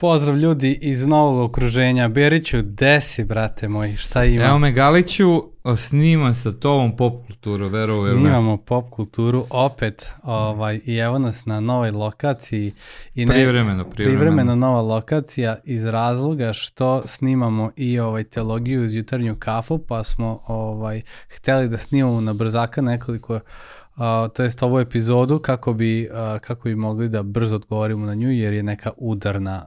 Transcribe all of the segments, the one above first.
Pozdrav ljudi iz novog okruženja. Beriću, desi, brate moj, šta ima? Evo me Galiću, snimam sa tobom pop kulturu, verovo ili ne. Snimamo pop kulturu opet ovaj, i evo nas na novoj lokaciji. I ne, Privremeno, privremeno. privremeno nova lokacija iz razloga što snimamo i ovaj teologiju uz jutarnju kafu, pa smo ovaj hteli da snimamo na brzaka nekoliko uh, to jest ovu epizodu kako bi, uh, kako bi mogli da brzo odgovorimo na nju jer je neka udarna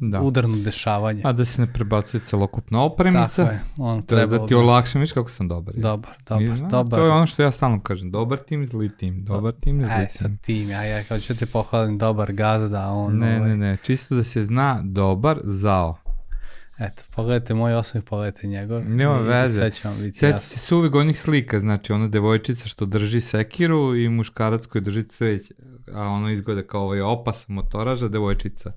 Da. udarno dešavanje. A da se ne prebacuje celokupna opremica. Tako je, on Treba treba da ti olakšam, viš kako sam dobar. ja. Dobar, dobar, znaš, dobar. To je ono što ja stalno kažem, dobar tim, zli tim, dobar tim, zli Aj, sad tim. tim, ja, ja kao ću te pohvalim, dobar gazda, on, Ne, ovaj, ne, ne, čisto da se zna dobar, zao. eto, pogledajte moj osmih, pogledajte njegov. Nema veze. Sve će vam biti Sjeti jasno. se su uvijek onih slika, znači ona devojčica što drži sekiru i muškarac koji drži cveć, a ono izgleda kao ovaj opasan motoraž, a devojčica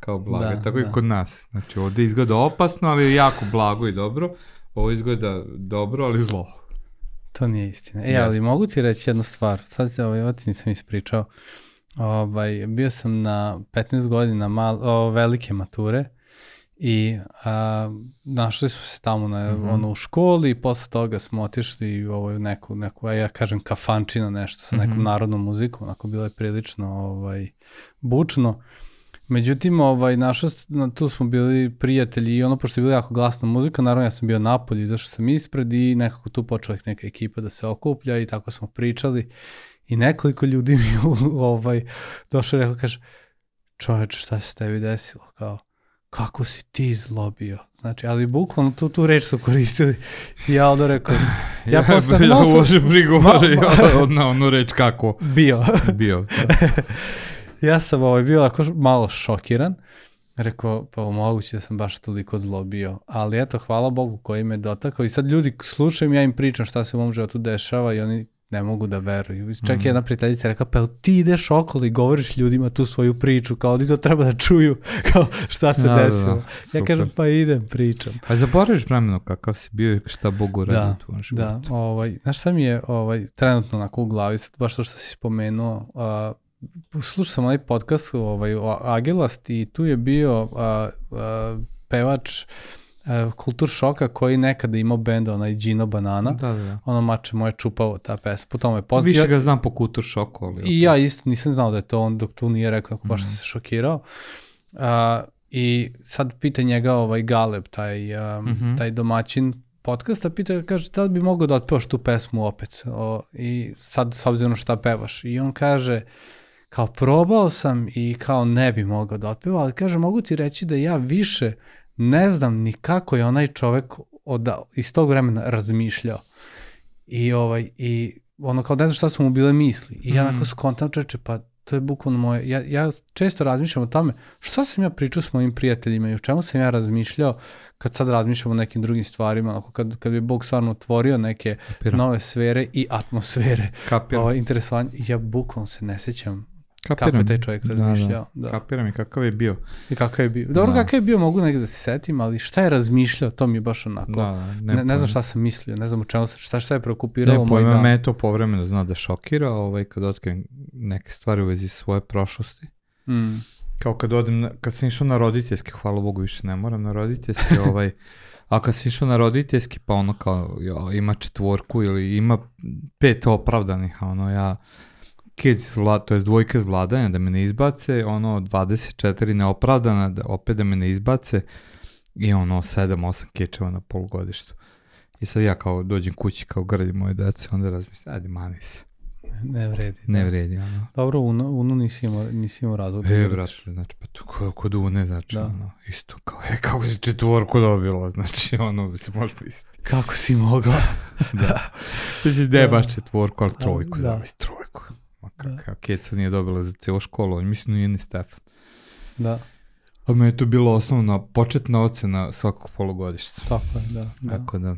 kao blaga. Da, Tako i da. kod nas. Znači ovde izgleda opasno, ali jako blago i dobro. Ovo izgleda dobro, ali zlo. To nije istina. E, ali Jeste. mogu ti reći jednu stvar, sad se ovaj, ovo ti nisam ispričao. Ovaj, bio sam na 15 godina mal, o, velike mature i a, našli smo se tamo na, Mhm. ono, u školi i posle toga smo otišli u ovaj, neku, neku, ja kažem kafančina nešto sa nekom Mhm. narodnom muzikom, onako bilo je prilično ovaj, bučno. Međutim, ovaj, naša, na- tu smo bili prijatelji i ono, pošto je bila jako glasna muzika, naravno ja sam bio napolju, izašao sam ispred i nekako tu počela neka ekipa da se okuplja i tako smo pričali. I nekoliko ljudi mi ovaj, došao i rekao, kaže, čoveče, šta se tebi desilo? Kao, kako si ti zlobio? Znači, ali bukvalno tu, tu reč su koristili. I ja onda rekao, ja posle ja malo sam- uložim prigovor Ma- ma- na onu reč kako bio. bio. Da. Ja sam ovaj, bio ako malo šokiran. Rekao, pa moguće da sam baš toliko zlobio. Ali eto, hvala Bogu koji me dotakao. I sad ljudi slušaju, ja im pričam šta se u mom životu dešava i oni ne mogu da veruju. Čak je jedna prijateljica rekla, pa ti ideš okolo i govoriš ljudima tu svoju priču, kao oni to treba da čuju, kao šta se Da, da, da, desilo. ja kažem, pa idem, pričam. A zaboraviš vremeno kakav si bio i šta Bog uradio Da, u tvojom životu. Da, ovaj, znaš šta mi je ovaj, trenutno onako u glavi, sad baš to što si spomenuo, uh, slušao sam onaj podcast ovaj, o Agilast i tu je bio uh, uh, pevač uh, Kultur Šoka koji nekada imao benda, onaj Gino Banana, Da, da, da. ono mače moje čupavo, ta pesma, po tome je poznat. Više ga znam po Kultur šoku, ali... I ja isto nisam znao da je to on dok tu nije rekao, baš sam Mhm. se šokirao. Uh, I sad pita njega ovaj Galeb, taj, um, Mhm. taj domaćin podcasta, pita ga, kaže, da li bi mogao da otpevaš tu pesmu opet? O, I sad, s obzirom šta pevaš. I on kaže, kao probao sam i kao ne bi mogao da otpeva, ali kaže, mogu ti reći da ja više ne znam ni kako je onaj čovek od, iz tog vremena razmišljao. I, ovaj, i ono kao ne znam šta su mu bile misli. I ja Mhm. onako skontam čeče, pa to je bukvalno moje, ja, ja često razmišljam o tome, šta sam ja pričao s mojim prijateljima i o čemu sam ja razmišljao kad sad razmišljam o nekim drugim stvarima, onako kad, kad bi Bog stvarno otvorio neke Kapiram. nove sfere i atmosfere Kapiram. ovaj, interesovanja. Ja bukvalno se ne sećam Kapiram. kako je taj čovjek Da, razmišljao. Da, Da, Kapiram i kakav je bio. I kakav je bio. Dobro, Da. kakav je bio, mogu negde da se setim, ali šta je razmišljao, to mi je baš onako. Da, da, ne, ne, znam pojma. šta sam mislio, ne znam u čemu se, šta, šta je preokupiralo Ne, moj dan. me to povremeno zna da šokira, ovaj, kad otkrijem neke stvari u vezi svoje prošlosti. Mm. Kao kad odem, na, kad sam išao na roditeljske, hvala Bogu više ne moram na roditeljske, ovaj, a kad sam išao na roditeljski, pa ono kao, jo, ima četvorku ili ima pet opravdanih, a ono ja, kids vlada, to je dvojka iz vladanja da me ne izbace, ono 24 neopravdana, da, opet da me ne izbace i ono 7-8 kečeva na polugodištu. I sad ja kao dođem kući kao grdim moje dece, onda razmislim, ajde mani se, Ne vredi. ne da. vredi ono. Dobro, Uno, Uno nisi imao, nisi imao razlog. da E, brate, znači, pa to ko, kod une, znači, Da. ono, isto kao, e, kako si četvorku dobila, znači, ono, se može misliti. Kako si mogao? Da. Znači, da je baš četvorku, ali trojku, da. zavis, trojku. Ma Da. Keca nije dobila za celu školu, on mislim nije ni Stefan. da, A me je to bila osnovna, početna ocena svakog polugodišta. tako je, da. da. Tako da,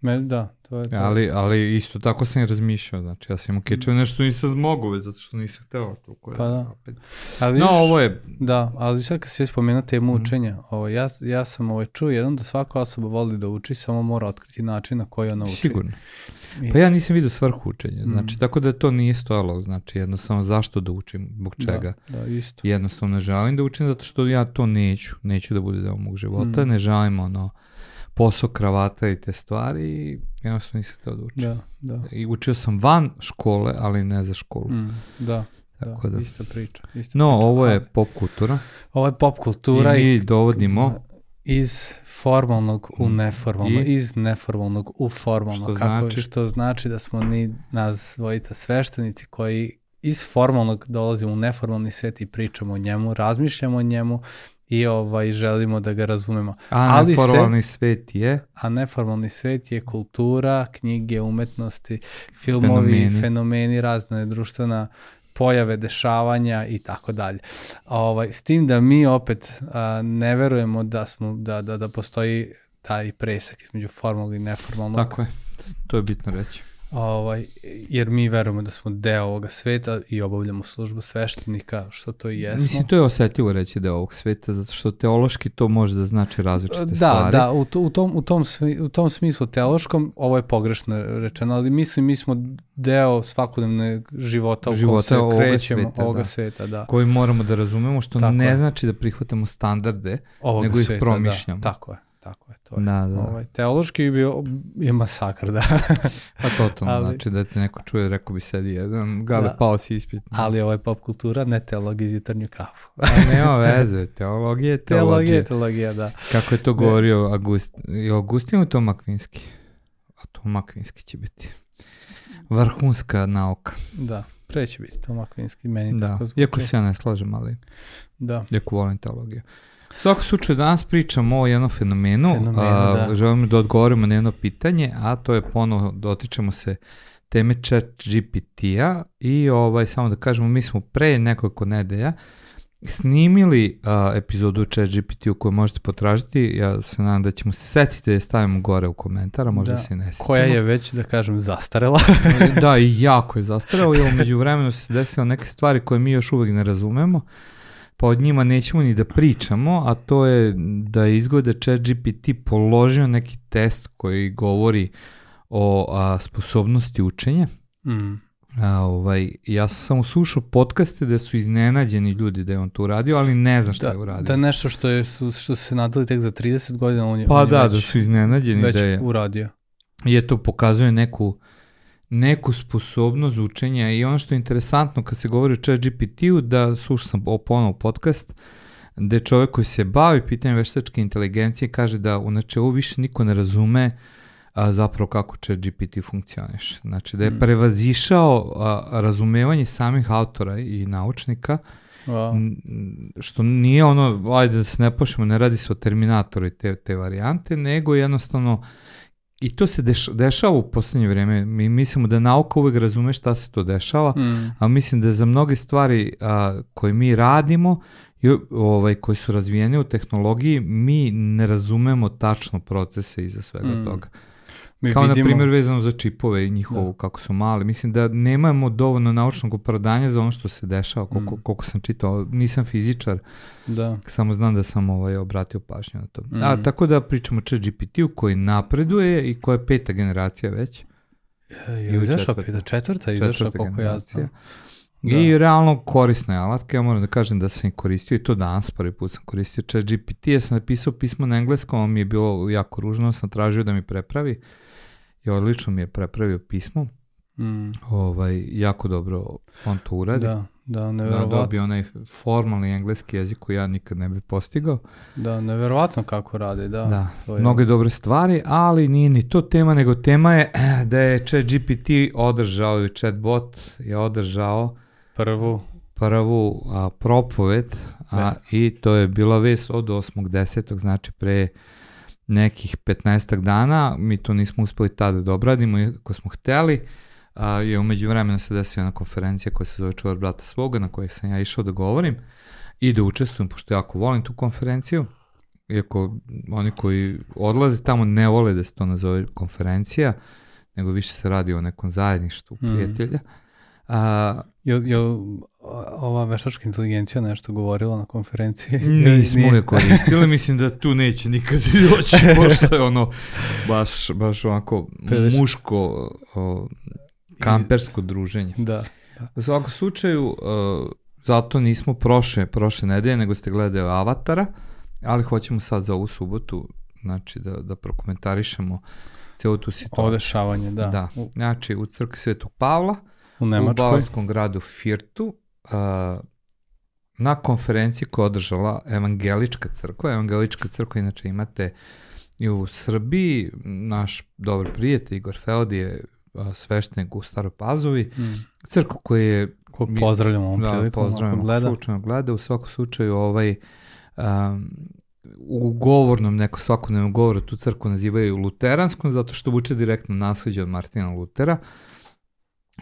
Me, da, to je to. Ali, ali isto tako sam i razmišljao, znači ja sam imao kečeve, nešto nisam već zato što nisam hteo. Toliko je, Pa da. opet. Ali No, vidiš- ovo je, Da, ali sad kad si već spomenuo temu Mhm. učenja, ovo, ja, ja sam ovaj, čuo jednom da svaka osoba voli da uči, samo mora otkriti način na koji ona uči. sigurno. Pa ja nisam vidio svrhu učenja, znači Mm. tako da to nije stojalo, znači jednostavno zašto da učim, zbog čega. Da, da, isto. Jednostavno ne želim da učim zato što ja to neću, neću da bude deo mog života, Mm. ne želim ono posao, kravata i te stvari i jednostavno nisam htio da učim. Da, da. I učio sam van škole, ali ne za školu. Mm, da, da, Tako da. ista priča. Ista No, priča. ovo je pop kultura ovo je pop kultura i i, mi dovodimo iz formalnog u Mm. neformalno, I- iz neformalnog u formalno, Što kako, znači? što znači da smo mi nas dvojica sveštenici koji iz formalnog dolazimo u neformalni svet i pričamo o njemu, razmišljamo o njemu i ovaj želimo da ga razumemo. A Ali se- neformalni svet je A neformalni svet je kultura, knjige, umetnosti, filmovi, Fenomeni. fenomeni, razne društvena pojave, dešavanja i tako dalje. Ovaj, s tim da mi opet a, ne verujemo da, smo, da, da, da postoji taj presak između formalnog i neformalnog. tako je. To je bitno reći. Ovaj, jer mi verujemo da smo deo ovoga sveta i obavljamo službu sveštenika, što to i jesmo. Mislim, to je osetljivo reći da je ovog sveta, zato što teološki to može da znači različite Da, stvari. da, u, to- u, tom, u, tom, u tom smislu teološkom ovo je pogrešno rečeno, ali mislim mi smo deo svakodnevnog života u Života se ovoga krećemo, sveta, ovoga da. sveta, da. Koji moramo da razumemo, što Tako ne je. znači da prihvatamo standarde. Ovoga nego ih sveta, promišljamo. Da. Tako je, tako je. To je. Da, da. Ovaj, teološki bi bio, je masakr, da. Pa totalno, Ali- znači da te neko čuje, rekao bi sedi jedan, gale Da. pao si ispit. ali ovo je pop kultura, ne teologija iz jutarnju kafu. A nema veze, teologija je Teologija, teologija. teologija, da. Kako je to govorio August, i Augustin ili Tom Akvinski? A Tom Akvinski će biti. Vrhunska nauka. Da, pre će biti Tom Akvinski, meni Da, tako zvuči. iako se ja ne slažem, ali Da, jako volim teologiju. U svakom slučaju danas pričamo o jednom fenomenu, Fenomenu, a, da. želimo da odgovorimo na jedno pitanje, a to je ponovo dotičemo se teme chat GPT-a i ovaj, samo da kažemo, mi smo pre nekoliko nedelja snimili a, epizodu chat GPT-u koju možete potražiti, ja se nadam da ćemo se setiti da je stavimo gore u komentara, možda Da. se ne setimo. koja je već, da kažem, zastarela. da, i jako je zastarao i umeđu vremenu se desile neke stvari koje mi još uvek ne razumemo, pa od njima nećemo ni da pričamo, a to je da je izgleda chat GPT položio neki test koji govori o a, sposobnosti učenja. mm. A, ovaj, ja sam samo slušao podcaste da su iznenađeni ljudi da je on to uradio, ali ne znam šta Da, je uradio. da nešto što, je, su, što su se nadali tek za 30 godina, on je, pa on je da, već, da su iznenađeni već da je... uradio. je to pokazuje neku neku sposobnost učenja i ono što je interesantno kad se govori o chat GPT-u, da slušao sam ponovo podcast, gde čovjek koji se bavi pitanjem veštačke inteligencije kaže da u načelu više niko ne razume a, zapravo kako chat GPT funkcioniš. Znači da je Mm. prevazišao a, razumevanje samih autora i naučnika, Wow. Što nije ono, ajde da se ne pošemo, ne radi se o Terminatoru i te, te varijante, nego jednostavno i to se deš, dešava u poslednje vreme. Mi mislimo da nauka uvek razume šta se to dešava, Mm. a mislim da za mnoge stvari a, koje mi radimo i ovaj, koji su razvijene u tehnologiji, mi ne razumemo tačno procese iza svega Mm. toga. Mi Kao vidimo, na primjer vezano za čipove i njihovo Da. kako su mali. Mislim da nemamo dovoljno naučnog opravdanja za ono što se dešava, koliko, Mm. koliko sam čitao. Nisam fizičar, Da. samo znam da sam ovaj, obratio pažnju na to. A, Mm. tako da pričamo o GPT-u koji napreduje i koja je peta generacija već. E, Je Ili izašla peta, četvrta je izašla koliko ja znam. Da. I realno korisna je alatka, ja moram da kažem da sam i koristio i to danas prvi put sam koristio chat GPT, ja sam napisao pismo na engleskom, a mi je bilo jako ružno, sam tražio da mi prepravi i odlično mi je prepravio pismo, Mm. ovaj, jako dobro on to uradi. Da, da, Da, neverovatno. dobio onaj formalni engleski jezik koji ja nikad ne bih postigao. Da, neverovatno kako rade, da. Da, to je- mnoge dobre stvari, ali nije ni to tema, nego tema je da je ChatGPT održao i chatbot je održao Prvu, prvu a, propoved a, Da. i to je bila vest od 8.10. znači pre nekih 15 dana, mi to nismo uspeli tada da obradimo, iako smo hteli, a, je umeđu vremena se desila jedna konferencija koja se zove Čuvar brata svoga, na kojoj sam ja išao da govorim i da učestvujem, pošto jako volim tu konferenciju. iako oni koji odlaze tamo ne vole da se to nazove konferencija, nego više se radi o nekom zajedništvu Mm. prijatelja. A, Jel, jel ova veštačka inteligencija nešto govorila na konferenciji? nismo je koristili, mislim da tu neće nikad doći, pošto je ono baš, baš onako Prilično. muško o, kampersko druženje. Da. U svakom slučaju, uh, zato nismo prošle, prošle nedelje, nego ste gledali Avatara, ali hoćemo sad za ovu subotu, znači da, da prokomentarišemo celu tu situaciju. Ovo dešavanje, da. Da. Znači, u crkvi Svetog Pavla, u u bavarskom gradu Firtu, uh, na konferenciji koja je održala Evangelička crkva. Evangelička crkva inače imate i u Srbiji. Naš dobar prijatelj Igor Feldi je uh, sveštenik u Staroj Pazovi. Mm. Crkvu koja je Ko pozdravljamo ovom da, prilikom, pozdravljamo, gleda. slučajno gleda, u svakom slučaju ovaj, um, u govornom, neko svakodnevnom govoru tu crkvu nazivaju luteranskom, zato što vuče direktno nasleđe od Martina Lutera.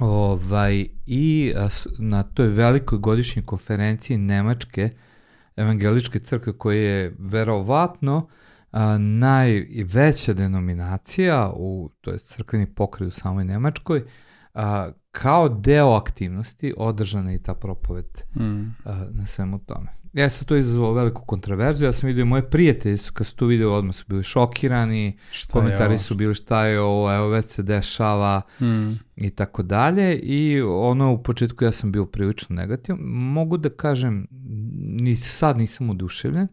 Ovaj, I na toj velikoj godišnjoj konferenciji Nemačke evangeličke crkve koja je verovatno a, najveća denominacija u to je crkveni pokret u samoj Nemačkoj a, kao deo aktivnosti održana je i ta propoved Mm. a, na svemu tome. Ja sam to izazvao veliku kontraverziju, ja sam vidio moje prijatelji su, kad su to video, odmah su bili šokirani, Šta komentari su bili šta je ovo, evo već se dešava? Mm. i tako dalje i ono u početku ja sam bio prilično negativan. Mogu da kažem, ni sad nisam oduševljen,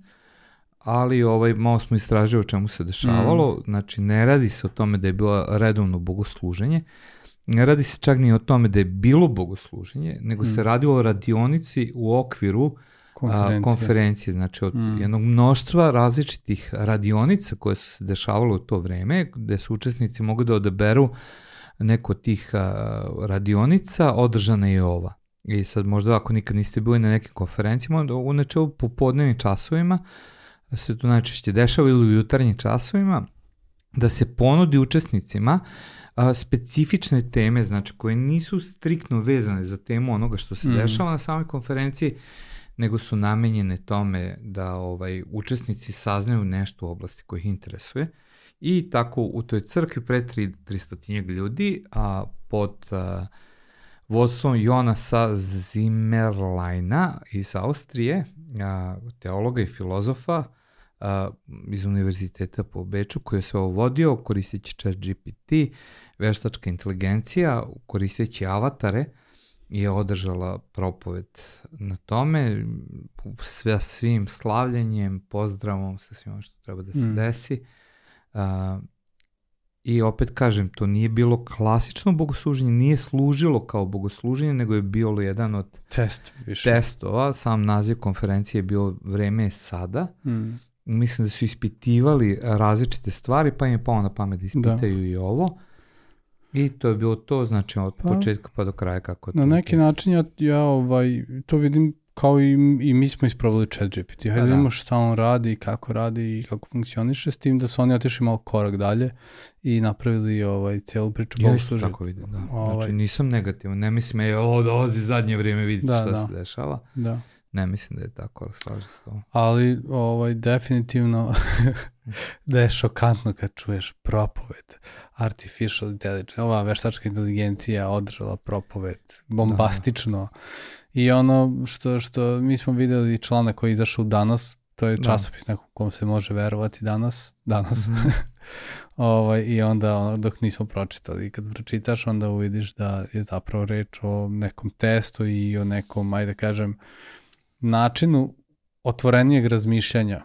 ali ovaj, malo smo istražili o čemu se dešavalo, Mm. znači ne radi se o tome da je bilo redovno bogosluženje, ne radi se čak ni o tome da je bilo bogosluženje, nego se Mm. radilo o radionici u okviru Konferencija. a, konferencije, znači od Mm. jednog mnoštva različitih radionica koje su se dešavale u to vreme, gde su učesnici mogli da odaberu neko od tih a, radionica, održana je ova. I sad možda ako nikad niste bili na nekim konferencijama, u načelu popodnevnim časovima se to najčešće dešava ili u jutarnjim časovima, da se ponudi učesnicima a, specifične teme, znači koje nisu striktno vezane za temu onoga što se Mm. dešava na samoj konferenciji, nego su namenjene tome da ovaj učesnici saznaju nešto u oblasti koja ih interesuje. I tako u toj crkvi pre 3 300 ljudi, a pod a, vodstvom Jonasa Zimmerleina iz Austrije, a, teologa i filozofa a, iz univerziteta po Beču, koji je sve ovo vodio, koristeći chat GPT, veštačka inteligencija, koristeći avatare, je održala propoved na tome, sve svim slavljenjem, pozdravom, sa svim ono što treba da se Mm. desi. A, I opet kažem, to nije bilo klasično bogosluženje, nije služilo kao bogosluženje, nego je bilo jedan od Test više. testova. Sam naziv konferencije je bio Vreme je sada. Mm. Mislim da su ispitivali različite stvari, pa im je pao na pamet da ispitaju i ovo. I to je bilo to, znači od Pa, početka pa do kraja kako je Na to neki bilo. način ja, ja ovaj, to vidim kao i, i mi smo ispravili chat GPT. Hajde da da. vidimo šta on radi, kako radi i kako funkcioniše, s tim da su oni otišli malo korak dalje i napravili ovaj, cijelu priču Ja isto tako vidim, da. Ovaj- Znači nisam negativan, ne mislim je, o, dolazi zadnje vrijeme, vidite Da, šta da. se dešava. Da. Ne mislim da je tako, ali slažem se tobom. Ali ovaj, definitivno da je šokantno kad čuješ propoved artificial intelligence, ova veštačka inteligencija održala propoved bombastično i ono što, što mi smo videli članak koji je izašao danas, to je Da. časopis nekom kom se može verovati danas, danas, Mhm. ovaj, i onda ono, dok nismo pročitali, kad pročitaš onda uvidiš da je zapravo reč o nekom testu i o nekom, ajde da kažem, načinu otvorenijeg razmišljanja.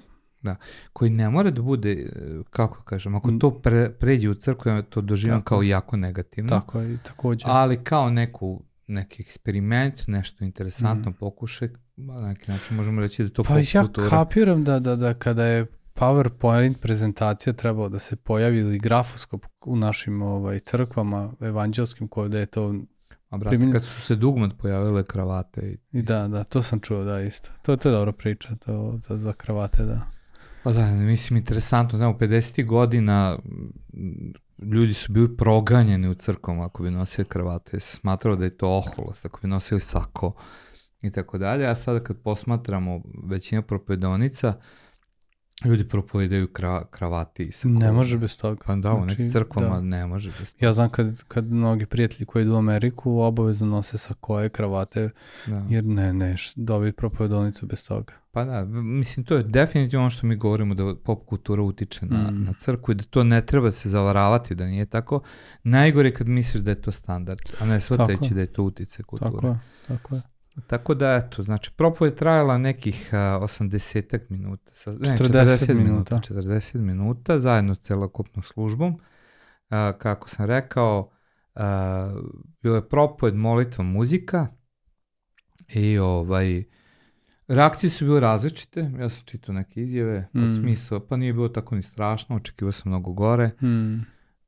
Koji ne mora da bude, e, kako kažem, ako Mm. to pre, pređe u crkvu, ja to doživljam Tako. kao jako negativno. Tako je, takođe. ali kao neku, neki eksperiment, nešto interesantno Mhm. pokušaj, na neki način možemo reći da to Pa ja kultura. kapiram da, da, da kada je PowerPoint prezentacija trebao da se pojavi ili grafoskop u našim ovaj, crkvama evanđelskim koje da je to A brate, primjenju- kad su se dugmad pojavile kravate i... i da, da, to sam čuo da isto. To, to je dobra priča to, za, za kravate, da. Pa da, mislim, interesantno, da, u 50. godina m, ljudi su bili proganjeni u crkvom ako bi nosili kravate, se smatralo da je to oholost, ako bi nosili sako i tako dalje, a sada kad posmatramo većina propedonica, Ljudi propovedaju kra, kravati. Sa Ne kolom. može bez toga. Pa da, u Znači, nekim crkvama da. ne može bez toga. Ja znam kad, kad mnogi prijatelji koji idu u Ameriku obavezno nose sa koje kravate, Da. jer ne, ne, dobiti propovedonicu bez toga. Pa da, mislim, to je definitivno ono što mi govorimo da pop kultura utiče na, Mm. na crkvu i da to ne treba se zavaravati da nije tako. Najgore je kad misliš da je to standard, a ne Tako je. da je to utice kulture. Tako je, tako je. Tako da, eto, znači, propoved je trajala nekih uh, 80 minuta. Sa, ne, 40 40 minuta. minuta. 40 minuta, zajedno s celokupnom službom. Uh, kako sam rekao, uh, bio je propoved, molitva, muzika i ovaj, reakcije su bile različite. Ja sam čitao neke izjave od Mm. smisla, pa nije bilo tako ni strašno, očekivao sam mnogo gore. Hmm.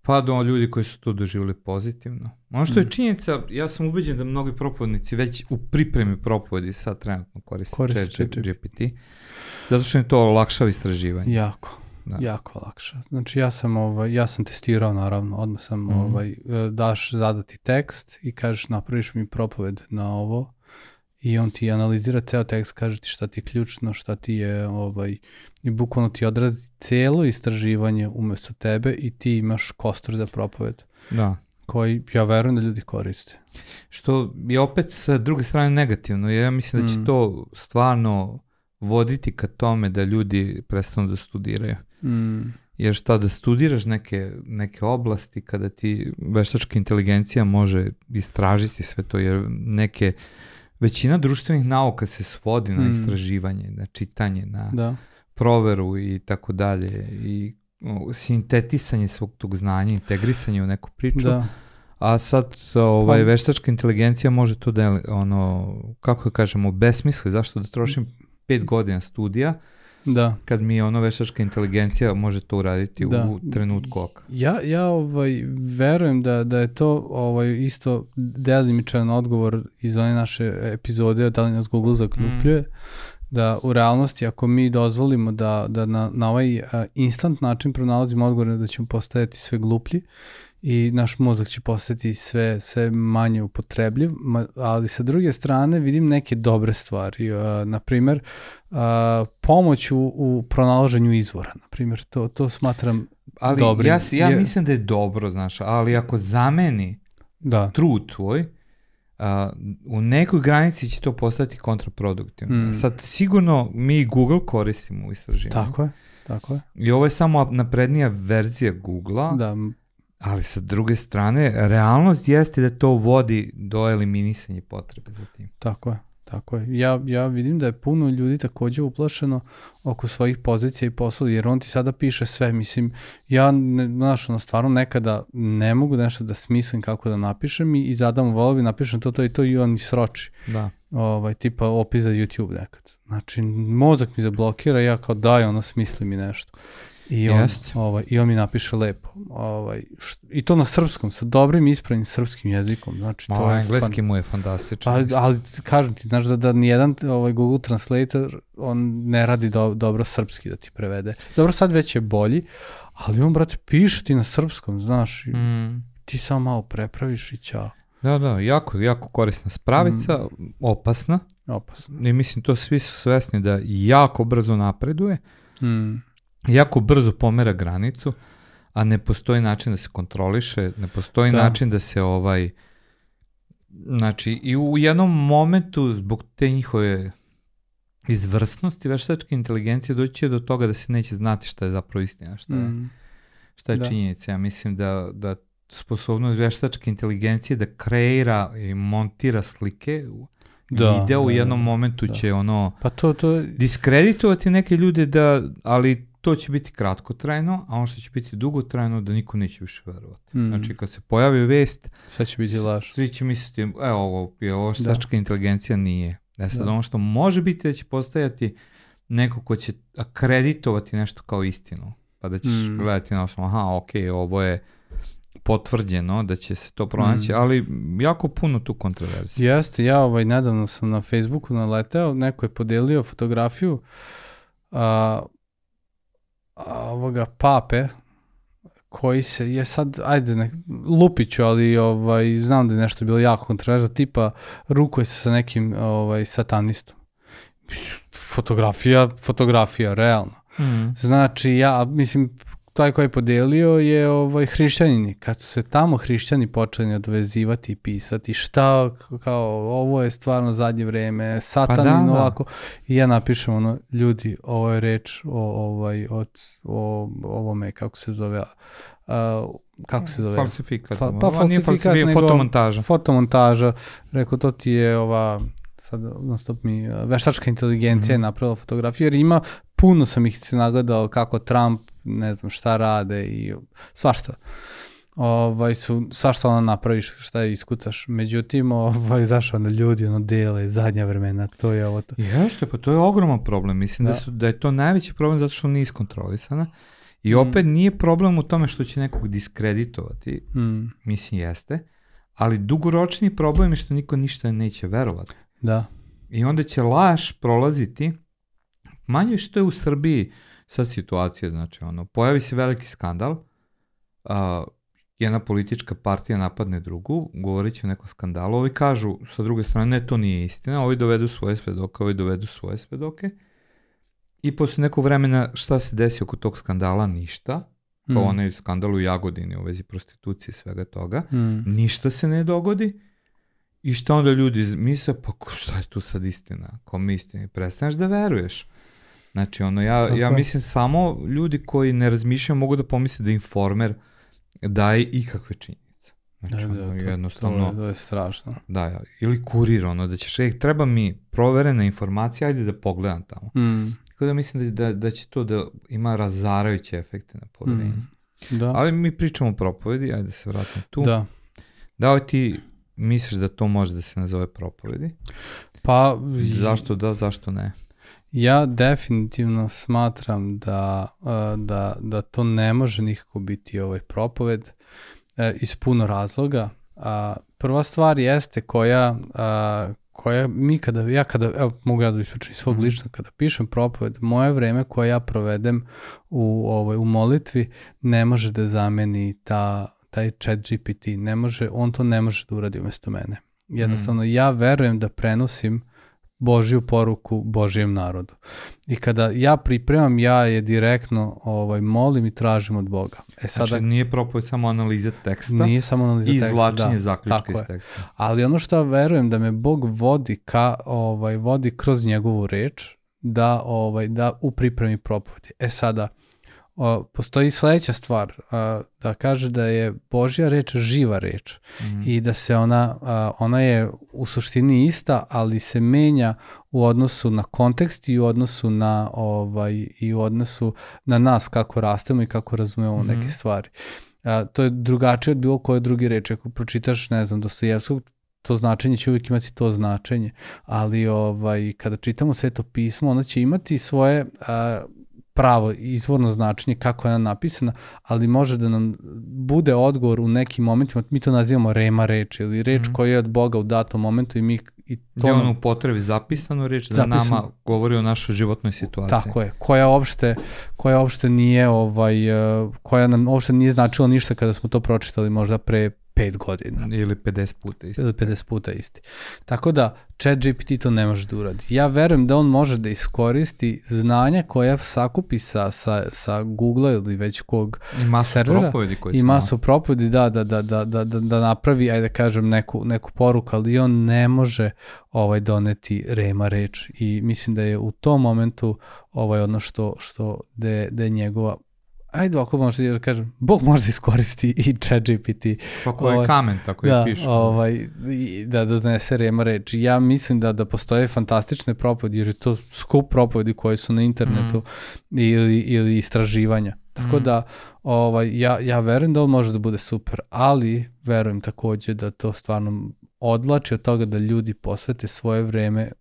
Pa do ljudi koji su to doživjeli pozitivno. Ono što je Mm. činjenica, ja sam ubeđen da mnogi propovednici već u pripremi propovedi sad trenutno koriste, Koriste ChatGPT. GPT, zato što im to olakšava istraživanje. Jako, Da. jako lakše. Znači ja sam, ovaj, ja sam testirao naravno, odmah sam Mhm. ovaj, e, daš zadati tekst i kažeš napraviš mi propoved na ovo i on ti analizira ceo tekst, kaže ti šta ti je ključno, šta ti je ovaj, i bukvalno ti odrazi celo istraživanje umesto tebe i ti imaš kostur za propoved Da. koji ja verujem da ljudi koriste. Što je opet sa druge strane negativno, jer ja mislim da će Mm. to stvarno voditi ka tome da ljudi prestanu da studiraju. Mm, Jer šta da studiraš neke, neke oblasti kada ti veštačka inteligencija može istražiti sve to, jer neke većina društvenih nauka se svodi na Mm. istraživanje, na čitanje, na da, proveru i tako dalje i sintetisanje svog tog znanja, integrisanje u neku priču. da, A sad ovaj, Pa- veštačka inteligencija može to da, ono, kako da kažemo, besmisli. Zašto da trošim pet godina studija da. kad mi ono veštačka inteligencija može to uraditi Da. u trenutku oka. Ja, ja ovaj, verujem da, da je to ovaj, isto delimičan odgovor iz one naše epizode da li nas Google zaklupljuje, da u realnosti ako mi dozvolimo da, da na, na ovaj a, instant način pronalazimo odgovore da ćemo postajati sve gluplji i naš mozak će postati sve, sve manje upotrebljiv, ali sa druge strane vidim neke dobre stvari. Na primer, a, pomoć u, u pronalaženju izvora, na primer, to, to smatram Ali dobrim. ja, ja Je- mislim da je dobro, znaš, ali ako zameni Da, trud tvoj, a, u nekoj granici će to postati kontraproduktivno. Mm. Sad, sigurno mi Google koristimo u istraživanju. tako je, tako je. I ovo je samo naprednija verzija Google-a, Da, ali sa druge strane, realnost jeste da to vodi do eliminisanja potrebe za tim. tako je. Tako je. Ja, ja vidim da je puno ljudi takođe uplašeno oko svojih pozicija i poslova, jer on ti sada piše sve. Mislim, ja, ne, znaš, ono, stvarno nekada ne mogu nešto da smislim kako da napišem i, i zadam volao bi napišem to, to i to i on mi sroči. Da. Ovaj, tipa opis za YouTube nekad. Znači, mozak mi zablokira, ja kao daj, ono, smisli mi nešto. I on, Jeste. ovaj, I on mi napiše lepo. Ovaj, št, I to na srpskom, sa dobrim ispravnim srpskim jezikom. Znači, to Ma, je engleski mu je fantastičan. ali, ali kažem ti, znaš da, da nijedan ovaj Google Translator, on ne radi do, dobro srpski da ti prevede. Dobro, sad već je bolji, ali on, brate, piše ti na srpskom, znaš, Mm. ti samo malo prepraviš i ćao. Da, da, jako, jako korisna spravica, opasna. Opasno. I mislim, to svi su svesni da jako brzo napreduje, Mm, jako brzo pomera granicu, a ne postoji način da se kontroliše, ne postoji Da. način da se ovaj... Znači, i u jednom momentu, zbog te njihove izvrsnosti veštačke inteligencije, doći do toga da se neće znati šta je zapravo istina, šta je, mm, šta je Da. činjenica. Ja mislim da, da sposobnost veštačke inteligencije da kreira i montira slike, Da, video u da, jednom da, momentu da. će ono Pa to, to, diskreditovati neke ljude da, ali to će biti kratkotrajno, a ono što će biti dugotrajno da niko neće više verovati. Mm. Znači kad se pojavi vest, sad će biti laž. svi će misliti, evo ovo je ovo veštačka inteligencija nije. E sad Da. ono što može biti da će postajati neko ko će akreditovati nešto kao istinu. Pa da ćeš Mm. gledati na osnovu, aha, ok, ovo je potvrđeno da će se to pronaći, Mm. ali jako puno tu kontroverzije. Jeste, ja ovaj, nedavno sam na Facebooku naleteo, neko je podelio fotografiju a, ovoga pape koji se je sad, ajde, ne, lupiću, ali ovaj, znam da je nešto bilo jako kontroverzno, tipa rukuje se sa nekim ovaj, satanistom. Fotografija, fotografija, realno. Mm. Znači, ja, mislim, taj koji je podelio je ovaj hrišćanini. Kad su se tamo hrišćani počeli odvezivati i pisati šta, kao, ovo je stvarno zadnje vreme, satanin Pa da, da. ovako. I ja napišem ono, ljudi, ovo je reč o, ovaj, od, o ovome, kako se zove, a, kako se zove? Falsifikat. Fa- pa falsifikat, falsifikat, nego- fotomontaža. fotomontaža, rekao to ti je ova sad non stop mi uh, veštačka inteligencija je Mhm. napravila fotografiju jer ima puno sam ih se nagledao kako Trump ne znam šta rade i svašta ovaj su svašta ona napraviš šta iskucaš međutim ovaj zašto onda ljudi ono dele zadnja vremena to je ovo to Jeste, pa to je ogroman problem. Mislim da, Da. su, da je to najveći problem zato što nije iskontrolisana. I Mm. opet nije problem u tome što će nekog diskreditovati, mm, mislim jeste, ali dugoročni problem je što niko ništa neće verovati. da I onda će laž prolaziti, manje što je u Srbiji sad situacija, znači ono, pojavi se veliki skandal, a, jedna politička partija napadne drugu, govorit će o nekom skandalu, ovi kažu sa druge strane, ne, to nije istina, ovi dovedu svoje svedoke, ovi dovedu svoje svedoke, i posle nekog vremena šta se desi oko tog skandala? Ništa, kao Mm. onaj skandal u Jagodini u vezi prostitucije i svega toga, mm, ništa se ne dogodi i šta onda ljudi misle, pa šta je tu sad istina, kom je istina i prestaneš da veruješ. Znači, ono, ja, Tako ja mislim samo ljudi koji ne razmišljaju mogu da pomisle da informer daje ikakve činjenice. Znači, da, da, ono, to, jednostavno, to, je, to je strašno da, ja, ili kurir, ono, da ćeš, ej, treba mi proverena informacija, ajde da pogledam tamo. mm, Tako da mislim da, da, da će to da ima razarajuće efekte na poverenje. mm, da Ali mi pričamo o propovedi, ajde da se vratim tu. da Da li ti misliš da to može da se nazove propovedi? pa Zašto da, zašto ne? Ja definitivno smatram da, a, da, da to ne može nikako biti ovaj propoved e, iz puno razloga. Prva stvar jeste koja, koja mi kada, ja kada, evo mogu ja da ispričam iz svog Mhm. ličnog, kada pišem propoved, moje vreme koje ja provedem u, ovaj, u molitvi ne može da zameni ta, taj chat GPT, ne može, on to ne može da uradi umesto mene. Jednostavno, ja verujem da prenosim Božju poruku Božijem narodu. I kada ja pripremam, ja je direktno ovaj, molim i tražim od Boga. E sada, Znači nije propoved samo analiza teksta nije samo analiza i teksta, izvlačenje da, zaključka iz je. teksta. Ali ono što ja verujem da me Bog vodi ka ovaj vodi kroz njegovu reč da ovaj da u pripremi propovedi. E sada o, postoji sledeća stvar a, da kaže da je Božja reč živa reč Mhm. i da se ona a, ona je u suštini ista, ali se menja u odnosu na kontekst i u odnosu na ovaj i u odnosu na nas kako rastemo i kako razumemo Mhm. neke stvari. A, to je drugačije od bilo koje druge reči. Ako pročitaš, ne znam, Dostojevskog, to značenje će uvijek imati to značenje, ali ovaj, kada čitamo sveto pismo, ono će imati svoje a, pravo izvorno značenje kako je ona napisana, ali može da nam bude odgovor u nekim momentima, mi to nazivamo rema reč ili reč Mhm. koja je od Boga u datom momentu i mi i to Gde on u potrebi zapisanu reč da Zapisano. nama govori o našoj životnoj situaciji. Tako je, koja uopšte, koja uopšte nije ovaj, uh, koja nam uopšte nije značila ništa kada smo to pročitali možda pre pet godina Ili 50 puta isto. ili 50 puta isti. Tako da chat GPT to ne može da uradi. Ja verujem da on može da iskoristi znanja koja sakupi sa, sa, sa Google ili već kog I masu servera propovedi koje i su masu propovedi da, da, da, da, da, da, da napravi, ajde da kažem, neku, neku poruku, ali on ne može ovaj doneti rema reč i mislim da je u tom momentu ovaj ono što, što da je, da je njegova ajde ako možda da kažem, Bog može iskoristi i chat GPT Pa koji ovaj, kamen, tako da, i piše. ovaj, i da donese rema reč. Ja mislim da da postoje fantastične propovedi, jer je to skup propovedi koji su na internetu ili, ili istraživanja. Tako Mhm. da ovaj, ja, ja verujem da on može da bude super, ali verujem takođe da to stvarno odlači od toga da ljudi posvete svoje vreme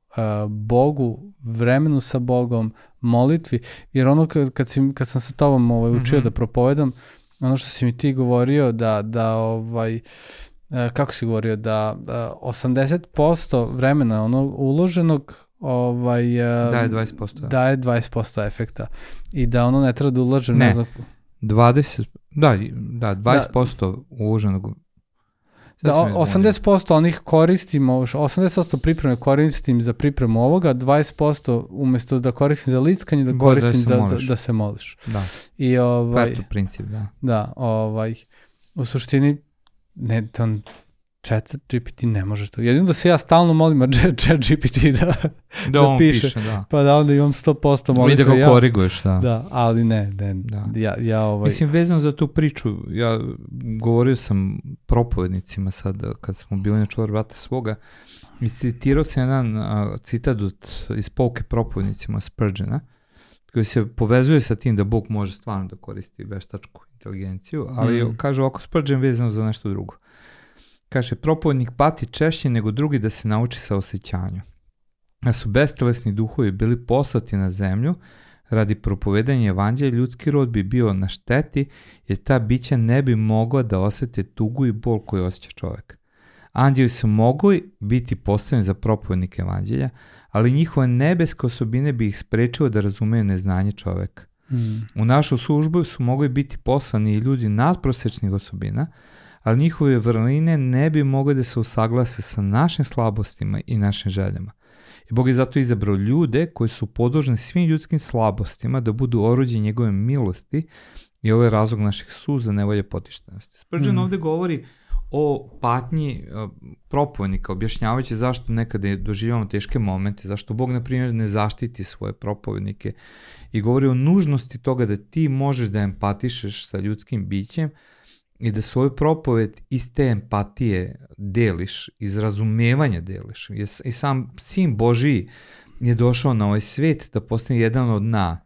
Bogu, vremenu sa Bogom, molitvi, jer ono kad, kad, si, kad sam sa tobom ovaj, učio Mhm. da propovedam, ono što si mi ti govorio da, da ovaj, e, kako si govorio, da, da 80% vremena ono uloženog ovaj, e, Daje 20%. Da. daje 20% efekta i da ono ne treba da ulaže ne, Ne. znam 20, da, da, 20% uloženog Da, sam o- 80% onih koristimo, 80% pripreme koristim za pripremu ovoga, 20% umesto da koristim za lickanje, da Da, koristim da se za, za, da se moliš. Da, I ovaj, eto princip, da. da, ovaj, u suštini, ne, on, chat GPT ne može to. Jedino da se ja stalno molim, a chat GPT da, Da, Da piše. piše, da. pa da onda imam 100% I da molitve. ga ja, koriguješ, da. da, ali ne, ne, Da. ja, ja ovaj, Mislim, vezano za tu priču, ja govorio sam propovednicima sad, kad smo bili na čuvar brata svoga, i citirao sam jedan a, citat od, iz pouke propovednicima Spurgeona, koji se povezuje sa tim da Bog može stvarno da koristi veštačku inteligenciju, ali Mm. kaže ovako Spurgeon vezano za nešto drugo. Kaže, propovednik pati češće nego drugi da se nauči sa osjećanju. Da su bestelesni duhovi bili poslati na zemlju radi propovedanja evanđelja, ljudski rod bi bio na šteti jer ta bića ne bi mogla da osete tugu i bol koju osjeća čovek. Anđeli su mogli biti postavljeni za propovednike evanđelja, ali njihove nebeske osobine bi ih sprečile da razumeju neznanje čoveka. mm, U našu službu su mogli biti poslani i ljudi nadprosečnih osobina, ali njihove vrline ne bi mogle da se usaglase sa našim slabostima i našim željama. I Bog je zato izabrao ljude koji su podložni svim ljudskim slabostima da budu oruđe njegove milosti i ovo je razlog naših suza, nevolje potištenosti. Spurgeon Mhm. ovde govori o patnji propovednika, objašnjavajući zašto nekada doživljamo teške momente, zašto Bog, na primjer, ne zaštiti svoje propovednike i govori o nužnosti toga da ti možeš da empatišeš sa ljudskim bićem i da svoju propoved iz te empatije deliš, iz razumevanja deliš. I sam sin Božiji je došao na ovaj svet da postane jedan od nas.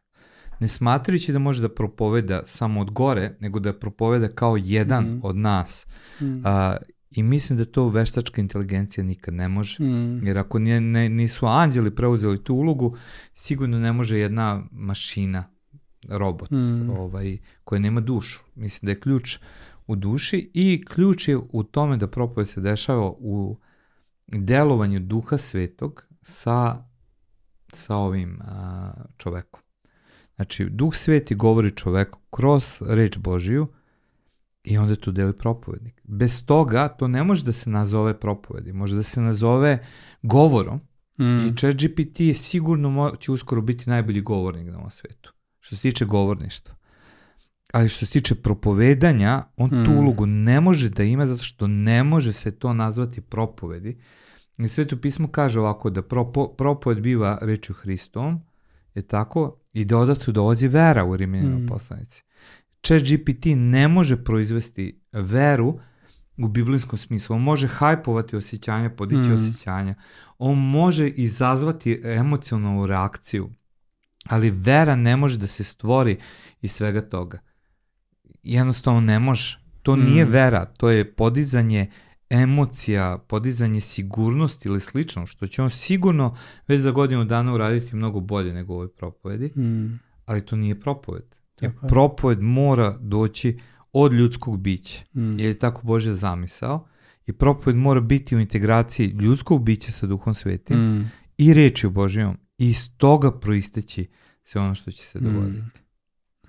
Ne smatrajući da može da propoveda samo od gore, nego da propoveda kao jedan Mhm. od nas. mm, A, I mislim da to veštačka inteligencija nikad ne može. mm, Jer ako nije, ne, nisu anđeli preuzeli tu ulogu, sigurno ne može jedna mašina, robot, Mm. ovaj, koja nema dušu. Mislim da je ključ u duši i ključ je u tome da propoved se dešava u delovanju duha svetog sa, sa ovim a, čovekom. Znači, duh sveti govori čoveku kroz reč Božiju i onda tu deli propovednik. Bez toga to ne može da se nazove propovedi, može da se nazove govorom mm, i ChatGPT je sigurno će uskoro biti najbolji govornik na ovom svetu, što se tiče govorništva. Ali što se tiče propovedanja, on tu Mm. ulogu ne može da ima zato što ne može se to nazvati propovedi. I sveto pismo kaže ovako da propo, propoved biva rečju Hristovom, je tako, i da odatle dolazi vera u Rimljanima Mm. poslanici. Chat GPT ne može proizvesti veru u biblijskom smislu. On može hajpovati osjećanja, podići Mm. osjećanja. On može izazvati emocionalnu reakciju, ali vera ne može da se stvori iz svega toga. Jednostavno ne može. To Mm. nije vera, to je podizanje emocija, podizanje sigurnosti ili slično, što će on sigurno već za godinu dana uraditi mnogo bolje nego u ovoj propovedi, mm, ali to nije propoved. Jer Tako je. propoved mora doći od ljudskog bića, mm, jer je tako Bože zamisao i propoved mora biti u integraciji ljudskog bića sa duhom svetim mm, i rečju Božijom i iz toga proisteći sve ono što će se Mm. dogoditi.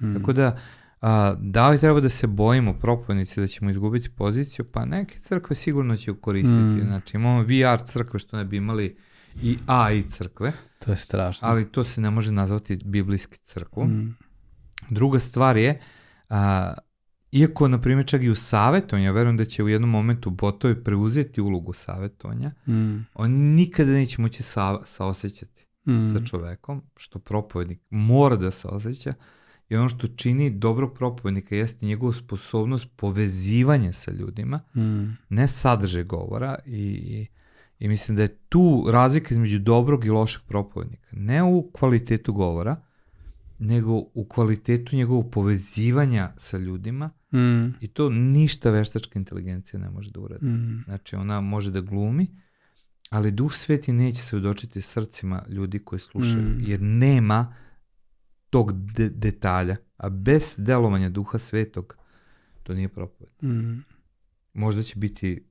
mm. Tako da, a, da li treba da se bojimo propovednici da ćemo izgubiti poziciju? Pa neke crkve sigurno će koristiti. Mm. Znači imamo VR crkve što ne bi imali i AI crkve, To je strašno. ali to se ne može nazvati biblijski crkvu. Mm, Druga stvar je, a, iako, na primjer, čak i u savjetovanju, ja verujem da će u jednom momentu botovi preuzeti ulogu savjetovanja, mm, oni nikada neće moći sa, saosećati mm, sa čovekom, što propovednik mora da se osjeća, i ono što čini dobrog propovednika jeste njegova sposobnost povezivanja sa ljudima, mm, ne sadržaj govora i, i, i mislim da je tu razlika između dobrog i lošeg propovednika. Ne u kvalitetu govora, nego u kvalitetu njegovog povezivanja sa ljudima mm, i to ništa veštačka inteligencija ne može da uradi. mm, Znači ona može da glumi, ali duh sveti neće se udočiti srcima ljudi koji slušaju, Mm. jer nema tog de- detalja, a bez delovanja duha svetog to nije propoved. mm, Možda će biti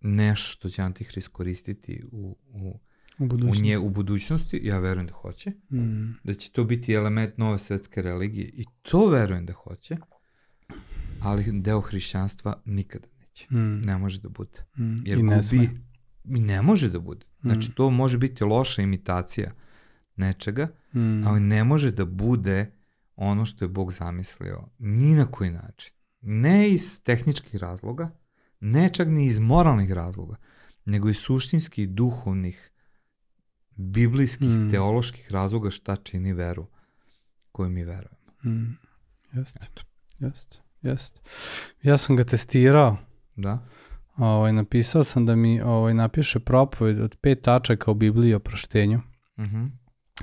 nešto što će Antihrist koristiti u, u, u u, budućnosti. nje, u budućnosti, ja verujem da hoće, Mm, da će to biti element nove svetske religije i to verujem da hoće, ali deo hrišćanstva nikada neće. Mm. Ne može da bude. Mm. Jer I ne sme. gubi, i ne može da bude. Znači, Mm. to može biti loša imitacija nečega, Mm. ali ne može da bude ono što je Bog zamislio. Ni na koji način. Ne iz tehničkih razloga, ne čak ni iz moralnih razloga, nego iz suštinskih, duhovnih, biblijskih, Mm. teoloških razloga šta čini veru koju mi verujemo. Mm. Jeste, jeste, jeste. Ja sam ga testirao, Da? ovaj, napisao sam da mi ovaj, napiše propoved od pet tačaka u Bibliji o proštenju. Mhm.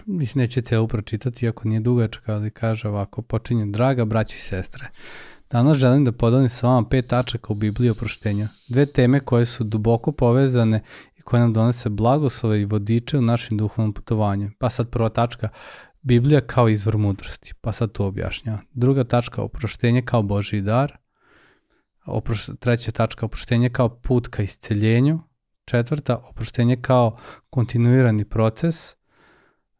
Mislim, neće celu pročitati, iako nije dugačka, ali kaže ovako, počinje, draga braći i sestre, danas želim da podelim sa vama pet tačaka u Bibliji o proštenju. Dve teme koje su duboko povezane i koje nam donese blagoslove i vodiče u našem duhovnom putovanju. Pa sad prva tačka, Biblija kao izvor mudrosti, pa sad to objašnjava. Druga tačka, oproštenje kao Božji dar. Oproš, treća tačka, oproštenje kao put ka isceljenju. Četvrta, oproštenje kao kontinuirani proces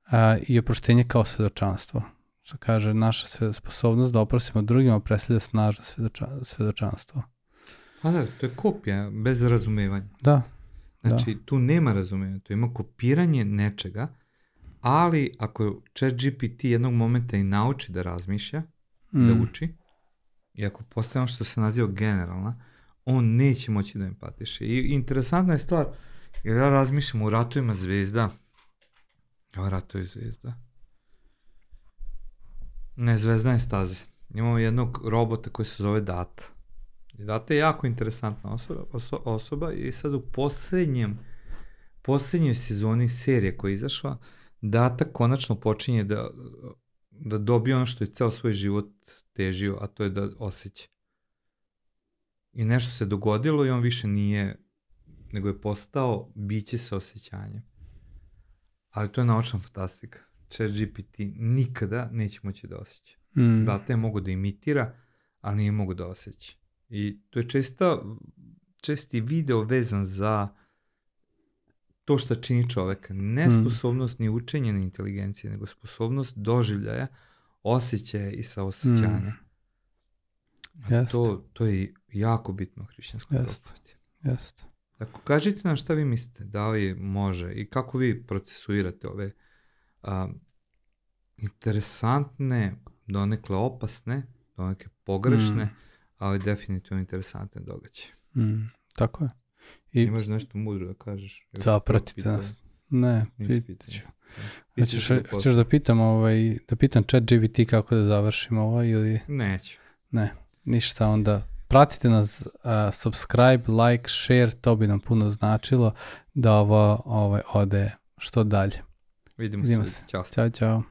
a, i oproštenje kao svedočanstvo. Što kaže, naša sposobnost da oprosimo drugima predstavlja snažno svedoča, svedočanstvo. Pa da, to je kopija bez razumevanja. Da, Znači, tu nema razumevanja, tu ima kopiranje nečega, ali ako chat GPT jednog momenta i nauči da razmišlja, mm, da uči, i ako postaje ono što se naziva generalna, on neće moći da empatiše. I interesantna je stvar, jer ja razmišljam u ratovima zvezda, evo ratovi zvezda, ne, zvezdane staze. Imamo jednog robota koji se zove Data. I Data je jako interesantna osoba, oso, osoba i sad u poslednjem, poslednjoj sezoni serije koja je izašla, Data konačno počinje da, da dobije ono što je ceo svoj život težio, a to je da osjeća. I nešto se dogodilo i on više nije, nego je postao biće sa osjećanjem. Ali to je naučna fantastika. Chat GPT nikada neće moći da osjeća. mm, Data je mogu da imitira, ali nije mogu da osjeća. I to je često, česti video vezan za to što čini čoveka. Ne Mm. sposobnost ni učenja ni inteligencije, nego sposobnost doživljaja, osjećaja i saosećanja. A Jest. To, to je jako bitno u hrišćanskoj Jest. propovedi. Jeste. Dakle, kažite nam šta vi mislite, da li može i kako vi procesuirate ove a, interesantne, donekle opasne, donekle pogrešne, Mm. ali definitivno interesantne događaje. Mm, tako je. I Imaš nešto mudro da kažeš? Zapratite nas. Ne, Nisi pitat ću. pitao. Hoćeš, Pitaću hoćeš da pitam, ovaj, da pitam chat GBT kako da završimo ovo ili Neću. ne, ništa onda. Pratite nas, uh, subscribe, like, share, to bi nam puno značilo da ovo ovaj, ode što dalje. Vidimo, Vidimo se. se. Ćao. Ćao, čao.